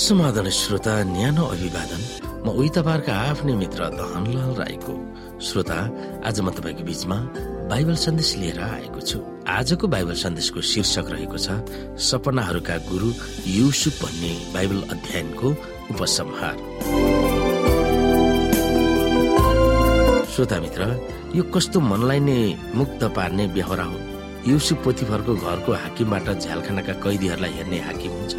समाधान श्रोता न्यानो अभिवादन। म उही तपाईँहरूका आफ्नै मित्र धनलाल राईको श्रोता। आज म तपाईँको बीचमा बाइबल सन्देश लिएर आएको छु। आजको बाइबल सन्देशको शीर्षक रहेको छ सपनाहरूका गुरु युसुफ भन्ने बाइबल अध्ययनको उपसंहार। श्रोता मित्र यो कस्तो मनलाई नै मुक्त पार्ने बेहोरा हो। युसुफ पोथीभरको घरको हाकिमबाट झ्यालखानाका कैदीहरूलाई हेर्ने हाकिम हुन्छ।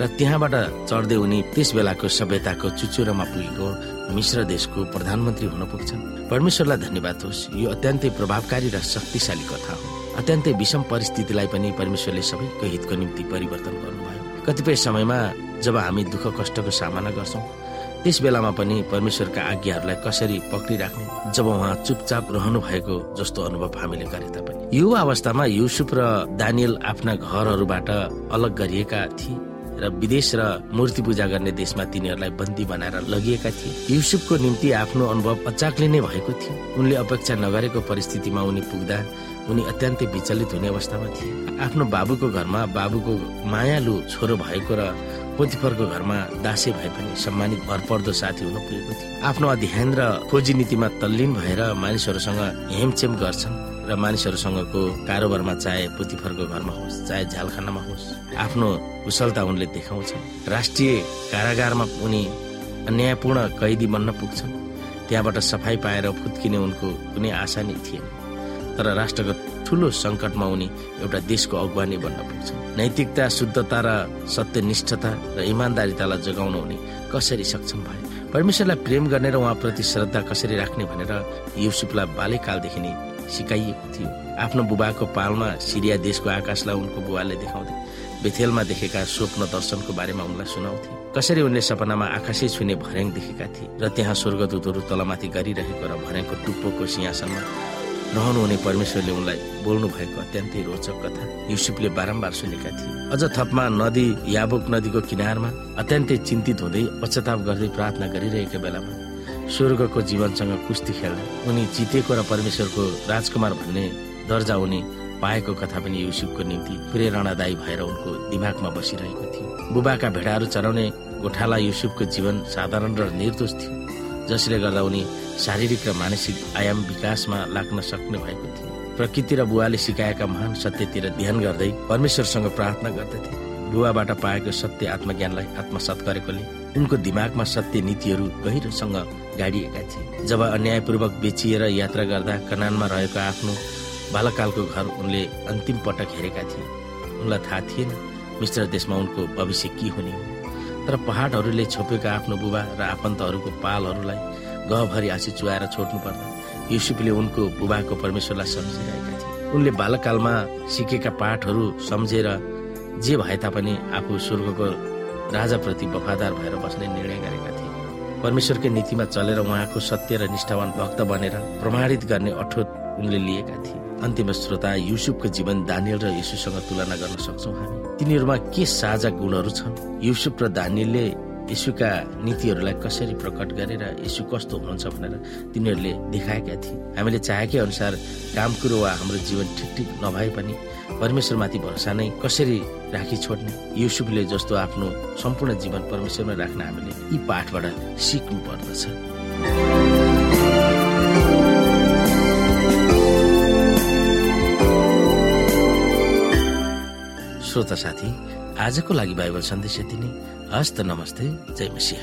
र त्यहाँबाट चढ्दै उनी त्यस बेलाको सभ्यताको चुचुरोमा पुगेको मिश्र देशको प्रधानमन्त्री हुन पुग्छन्। परमेश्वरलाई धन्यवाद होस्। यो अत्यन्तै प्रभावकारी र शक्तिशाली कथा हो। अत्यन्तै विषम परिस्थितिलाई पनि परमेश्वरले सबैको हितको निम्ति परिवर्तन गर्नुभयो। कतिपय समयमा जब हामी दुःख कष्टको सामना गर्छौँ त्यस बेलामा पनि परमेश्वरका आज्ञाहरूलाई कसरी पक्रिराख्ने जब उहाँ चुपचाप रहनु भएको जस्तो अनुभव हामीले गरे तापनि। यो अवस्थामा युसुफ र दानियल आफ्ना घरहरूबाट अलग गरिएका थिए। र विदेश र मूर्ति पूजा गर्ने देशमा तिनीहरूलाई बन्दी बनाएर लगिएका थिए। युसुफको निम्ति आफ्नो अनुभव अचाकले नै भएको थियो। उनले अपेक्षा नगरेको परिस्थितिमा उनी पुग्दा उनी अत्यन्तै विचलित हुने अवस्थामा थिए। आफ्नो बाबुको घरमा बाबुको मायालु छोरो भएको र पोतिफरको घरमा दासे भए पनि सम्मानित भरपर्दो साथी हुन पुगेको थियो। आफ्नो अध्ययन र खोजी नीतिमा तल्लीन भएर मानिसहरूसँग हेमचेम गर्छन्। र मानिसहरूसँगको कारोबारमा चाहे पुतिफरको घरमा होस् चाहे झ्यालखानामा होस् आफ्नो कुशलता उनले देखाउँछन्। राष्ट्रिय कारागारमा उनी अन्यायपूर्ण कैदी बन्न पुग्छन्। त्यहाँबाट सफाई पाएर फुत्किने उनको कुनै आशा नै थिएन। तर राष्ट्रको ठुलो सङ्कटमा उनी एउटा देशको अगुवानी बन्न पुग्छन्। नैतिकता शुद्धता र सत्यनिष्ठता र इमान्दारितालाई जगाउन उनी कसरी सक्षम भए? परमेश्वरलाई प्रेम गर्ने र उहाँप्रति श्रद्धा कसरी राख्ने भनेर युसुफलाई बाल्यकालदेखि नै सिकाइएको थियो। आफ्नो बुबाको पालमा सिरिया देशको आकाशलाई उनको बुबाले देखाउँथे। बेथेलमा देखेका स्वप्न दर्शनको बारेमा उनलाई सुनाउँथे। कसरी उनले सपनामा आकाशै छुने भर्याङ देखेका थिए र त्यहाँ स्वर्गदूतहरू तलमाथि गरिरहेको र भर्याङको टुप्पोको सिंहासनमा रहनुहुने परमेश्वरले उनलाई बोल्नु भएको अत्यन्तै रोचक कथा युसुफले बारम्बार सुनेका थिए। अझ थपमा नदी याबुक नदीको किनारमा अत्यन्तै चिन्तित हुँदै पश्चाताप गर्दै प्रार्थना गरिरहेका बेलामा स्वर्गको जीवनसँग कुस्ती खेल्दा उनी जितेको र परमेश्वरको राजकुमार भन्ने दर्जा उनी पाएको कथा पनि युसुफको निम्ति प्रेरणादायी भएर उनको दिमागमा बसिरहेको थियो। बुबाका भेडाहरू चराउने गोठाला युसुफको जीवन साधारण र निर्दोष थियो जसले गर्दा उनी शारीरिक र मानसिक आयाम विकासमा लाग्न सक्ने भएको थियो। प्रकृति र बुवाले सिकाएका महान सत्यतिर ध्यान गर्दै परमेश्वरसँग प्रार्थना गर्दथे। बुवाबाट पाएको सत्य आत्मज्ञानलाई आत्मसात गरेकोले उनको दिमागमा सत्य नीतिहरू गहिरोसँग गाडिएका थिए। जब अन्यायपूर्वक बेचिएर यात्रा गर्दा कनानमा रहेको आफ्नो बालकालको घर उनले अन्तिम पटक हेरेका थिए। उनलाई थाहा थिएन मिश्र देशमा उनको भविष्य के हुने। हो तर पहाडहरूले छोपेका आफ्नो बुबा र आफन्तहरूको पालहरूलाई गहभरि आँसी चुहाएर छोड्नु पर्दा युसुफले उनको बुबाको परमेश्वरलाई सम्झिरहेका थिए। उनले बालकालमा सिकेका पाठहरू सम्झेर जे भए तापनि आफू स्वर्गको राजाप्रति वफादार भएर बस्ने निर्णय गरेका थिए। परमेश्वरकै नीतिमा चलेर उहाँको सत्य र निष्ठावान भक्त बनेर प्रमाणित गर्ने अठोट उनले लिएका थिए। अन्तिम श्रोता युसुफको जीवन दानियल र यीशुसँग तुलना गर्न सक्छौ हामी। तिनीहरूमा के साझा गुणहरू छन्? युसुफ र दानियलले यीशुका नीतिहरूलाई कसरी प्रकट गरेर यीशु कस्तो हुनुहुन्छ भनेर तिनीहरूले देखाएका थिए। हामीले चाहेकै अनुसार काम कुरो वा हाम्रो जीवन ठिक ठिक नभए पनि परमेश्वरमाथि भरोसा नै कसरी राखी छोड्ने युसुफले जस्तो आफ्नो सम्पूर्ण जीवन परमेश्वरमा राख्न हामीले यी पाठबाट सिक्नु पर्दछ श्रोता साथी आजको लागि बाइबल सन्देश यति नै। हस्त नमस्ते जय मसिंह।